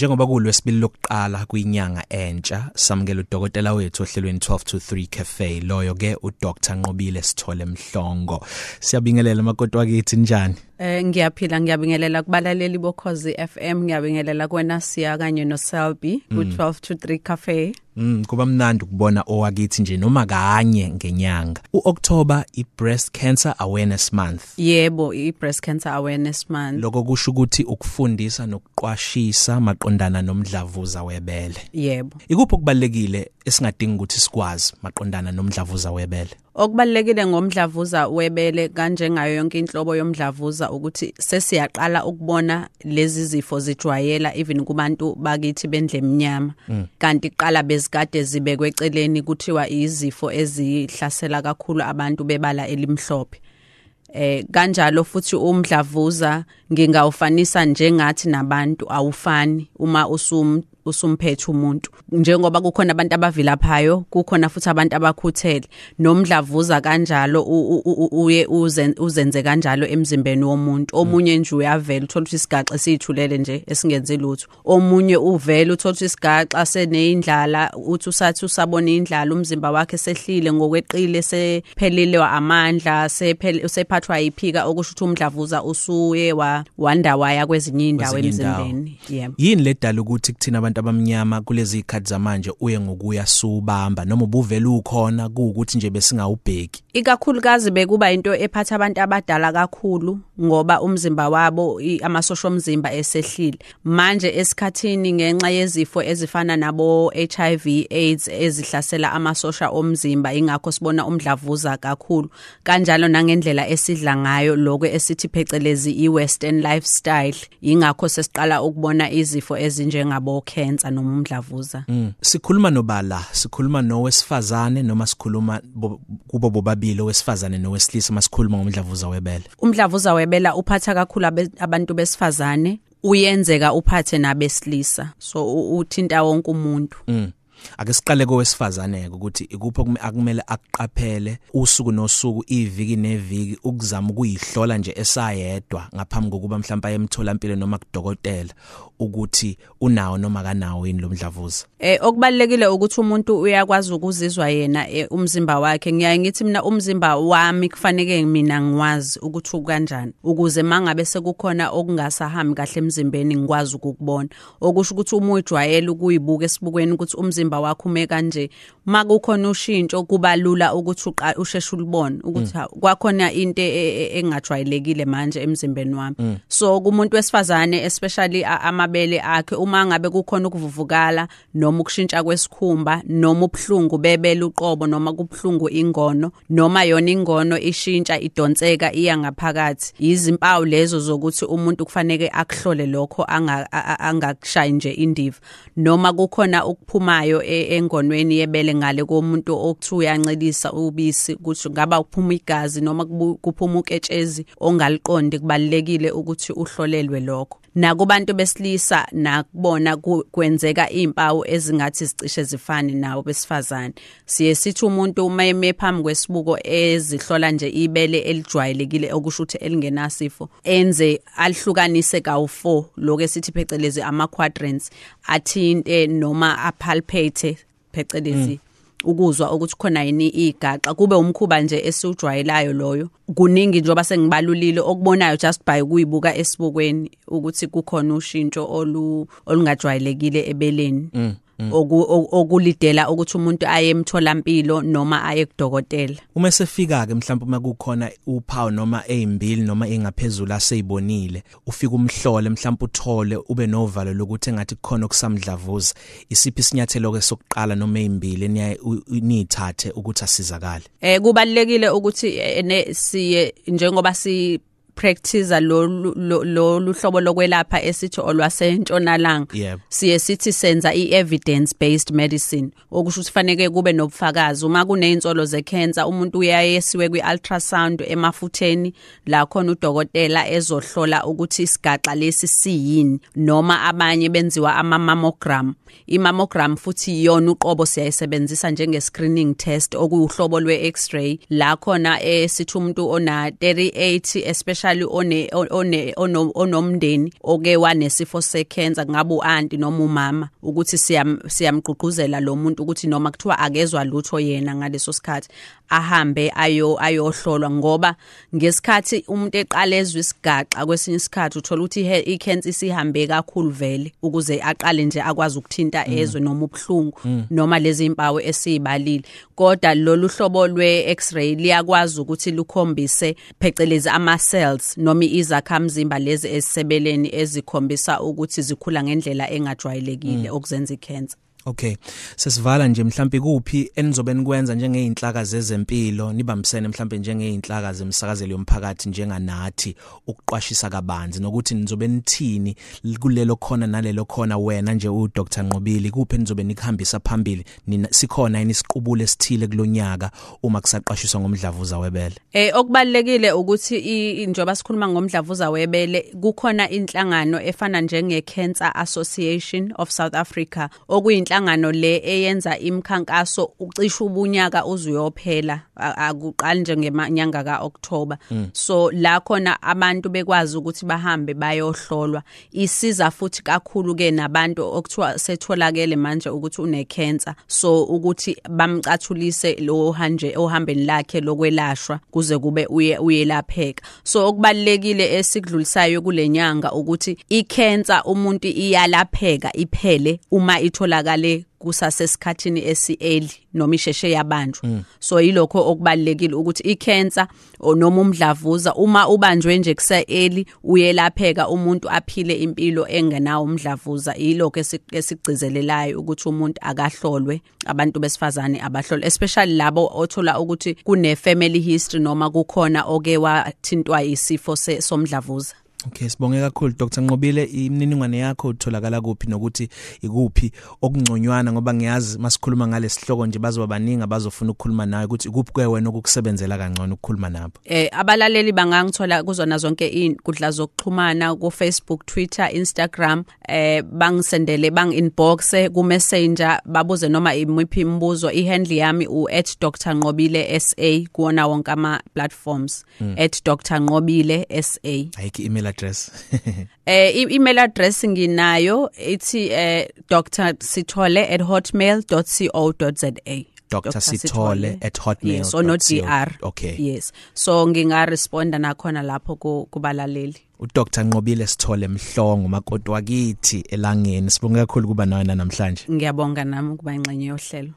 Njengoba kulwesibili lokuqala kwinyanga entsha samukela udokotela wethu ohlelweni 12 to 3 cafe loyo ke uDr Nqobile Sithole Mhlongo. Siyabingelela makoti wakithi njani? Eh ngiyaphila ngiyabingelela kubalaleli bokhozi FM ngiyabingelela kwena siya kanye no Selby ku 12 to 3 cafe. Mm kuba mnandi ukubona owakithi nje noma kanye ngenyanga. UOctober i Breast Cancer Awareness Month. Yebo, i Breast Cancer Awareness Month. Lokho kusho ukuthi ukufundisa nokuqwashisa maqondana nomdlavuza webele. Yebo. Ikuphi okubalekile esingadingi ukuthi sikwazi maqondana nomdlavuza webele? Okubalekile ngomdlavuza webele kanjengayo yonke inhlobo yomdlavuza ukuthi sesiyaqala ukubona lezi zifo zijwayela even kubantu bakithi bendle eminyama kanti qala bezikade zibekwe eceleni kuthiwa izifo ezihlasela kakhulu abantu bebala elimhlophe. Eh kanjalo futhi umdlavuza ngingawufanisa njengathi nabantu awufani uma usum usumphethe umuntu. Njengoba kukhona abantu abavilaphayo kukhona futhi abantu abakhuthele. Nomdlavuza kanjalo uye uzenze kanjalo emzimbeni womuntu. Omunye nje uyavela uthola ukuthi isigaxa esithulele nje esingenze lutho. Omunye uvela uthola ukuthi isigaxa seneyindlala uthi usathi usabona indlala umzimba wakhe sehlile ngokweqile sephelile amandla sephathwa yiphika okusho ukuthi umdlavuza usuye wanda waya kwezinye indawo emzimbeni. Yebo. Yini ledala ukuthi kuthina abantu abamnyama kulezi ikhathi zamanje uye ngokuya subamba noma ubuvela ukhona kuukuthi nje besingawubheki. Ikakhulukazi bekuba into ephatha abantu abadala kakhulu ngoba umzimba wabo amasosha omzimba esehlile. Manje esikhathini ngenxa yezifo ezifana nabo HIV AIDS ezihlasela amasosha omzimba ingakho sibona umdlavuza kakhulu. Kanjalo nangendlela esidla ngayo lokho esithi phecelezi iwestern lifestyle ingakho sesiqala ukubona izifo ezinjengabo cancer noma umdlavuza mm. sikhuluma nobala sikhuluma nowesifazane noma sikhuluma kubo bobabili owesifazane nowesilisa masikhuluma ngomdlavuza webele umdlavuza webela uphatha kakhulu abantu besifazane uyenzeka uphathe nabesilisa so uthinta wonke umuntu mm. Ake siqale kowesifazane ukuthi ikuphi akumele akuqaphele usuku nosuku iviki neviki ukuzama ukuyihlola nje esayedwa ngaphambi kokuba mhlawumbe ayemtholampilo noma kudokotela ukuthi unawo noma kanawo yini lomdlavuza eh okubalekile ukuthi umuntu uyakwazi ukuzizwa yena umzimba wakhe. Ngiyaye ngithi mina umzimba wami kufanele mina ngiwazi ukuthi ukanjani ukuze mangabe sekukhona okungasahambi kahle emzimbeni ngikwazi ukubona okusho ukuthi uma ujwayele ukuyibuka esibukweni ukuthi umzimba wakho ume kanje. Makukhona ushintsho kuba lula ukuthi usheshe ulibone ukuthi kwakhona into engajwayelekile manje emzimbeni wami. So kumuntu wesifazane especially amabele akhe uma ngabe kukhona ukuvuvukala noma ukushintsha kwesikhumba noma ubhlungu bebele uqobo noma kubhlungu ingono noma yona ingono ishintsha idonseka iya ngaphakathi izimpawu lezo zokuthi umuntu kufanele akuhlole lokho angakushayi nje indiva. Noma kukhona ukuphumayo engonweni yebele ngale komuntu okuthiwa uyancelisa ubisi ukuthi ngaba kuphuma igazi noma kuphuma uketshezi ongaliqondi kubalekile ukuthi uhlolelwe lokho nakubantu besilisa nakubona kwenzeka izimpawu ezingathi zicishe zifane nawo besifazane siye sithi umuntu uma eme phambi kwesibuko ezihlola nje ibele elijwayelekile okusho ukuthi elingenasifo enze alihlukanise kawu4 lokho esithi phecelezi ama quadrants athinte noma apalpate phecelezi mm. Ukuzwa ukuthi khona yini igaxa kube umkhuba nje esiujwayelayo loyo kuningi njoba sengibalulile okubonayo just by kuyibuka esibukweni ukuthi kukhona ushintsho olu olungajwayelekile ebeleni mm. Okulidela ukuthi umuntu aye emtholampilo noma aye kudokotela. Uma sefika ke mhlawumbe uma kukhona uphawu noma ezimbili noma engaphezulu aseyibonile ufika umhlole mhlawumbe uthole ube novalo lokuthi engathi kukhona okusamdlavuza. Isiphi isinyathelo ke sokuqala noma ezimbili niyithathe ukuthi asizakale? Eh kubalekile ukuthi siye njengoba si practice lo lo hlobo lokwelapha esithi olwasentshonalanga. Siye sithi senza i-evidence based medicine. Okusho ukuthi faneke kube nobufakazi. Uma kuneyintsolo zecancer umuntu uyayesiwe kwi-ultrasound emafutheni la khona udokotela ezohlola ukuthi isigaxa lesi siyini noma abanye benziwa ama-mammogram. I-mammogram futhi iyona uqobo siyayisebenzisa njenge-screening test okuwuhlobo lwe-x-ray. La khona esithi umuntu ona 38 especially especially one one ono- onomndeni oke wanesifo secancer ngabe uanti noma umama ukuthi siyam siyamgqugquzela lo muntu ukuthi noma kuthiwa akezwa lutho yena ngaleso sikhathi. Ahambe ayo ayohlolwa ngoba ngesikhathi umuntu eqala ezwe isigaxa kwesinye isikhathi uthola ukuthi ihe- i-cancer isihambe kakhulu vele ukuze aqale nje akwazi ukuthinta ezwe noma ubuhlungu noma lezi impawu esizibalile kodwa lolu hlobo lwe-x-ray liyakwazi ukuthi lukhombise phecelezi ama-cells noma izakhamzimba lezi ezisebeleni ezikhombisa ukuthi zikhula ngendlela engajwayelekile okuzenza i-cancer. Okay. Sesivala nje mhlambi kuphi enizobe nikwenza njengeinhlaka zezempilo nibambisene mhlambe njengeinhlaka zemsakazelo yomphakathi njenganathi ukuqwashisa kabanzi nokuthi nizobe nithini kulelo khona nalelo khona wena nje u Dr Nqobili kuphi nizobe nikhambisa phambili nina sikhona yini isiqubule esithile kulonyaka uma kusaqashiswa ngomdlavuza webele. Eh okubalekile ukuthi njoba sikhuluma ngomdlavuza webele kukhona inhlangano efana njenge Cancer Association of South Africa okuyinhlangano le eyenza imikhankaso ucisha ubunyaka uzuyophela a- akuqali nje ngemanyanga kaOctober so la khona abantu bekwazi ukuthi bahambe bayohlolwa. Isiza futhi kakhulu ke nabantu okuthiwa setholakele manje ukuthi une cancer so ukuthi bamcathulise lo hanje ohambeni lakhe lokwelashwa kuze kube uye uyelapheka. So okubalekile esikudlulisayo kulenyanga ukuthi icancer umuntu iyalapheka iphele uma itholakale kusasesikhathini esi-early noma isheshe yabanjwa. So yilokho okubalekile ukuthi i-cancer noma umdlavuza uma ubanjwe nje kusa-early uyelapheka umuntu aphile impilo engenawo umdlavuza. Yilokho esi- esigcizelelayo ukuthi umuntu akahlolwe abantu besifazane abahlolwe especially labo othola ukuthi kune-family history noma kukhona oke wathintwa isifo somdlavuza. Okay sibonge kakhulu Dr Nqobile imininingwane yakho utholakala kuphi nokuthi ikuphi okungconywana? Ngoba ngiyazi masikhuluma ngalesihloko nje bazoba baningi abazofuna ukukhuluma nawe ukuthi ikuphi kwe wena ukukusebenzela kangcono ukukhuluma nabo. Eh abalaleli bangangithola kuzona zonke inkundla zokuxhumana ku Facebook, Twitter, Instagram eh bangisendele bang inbox ku Messenger babuze noma imiphi imibuzo. Ihandle yami u @drnqobile.sa kuona wonke ama platforms @drnqobile.sa ayikho email address? Eh i- email address nginayo ithi eh drsithole@hotmail.co.za Dr Sithole at hotmail yes or not dr okay. Yes. So ngingaresponda nakhona lapho ku- kubalaleli. uDr Nqobile Sithole Mhlongo makoti wakithi elangeni. Sibonge kakhulu kuba nawe namhlanje ngiyabonga nami ukuba ingxenye yohlelo.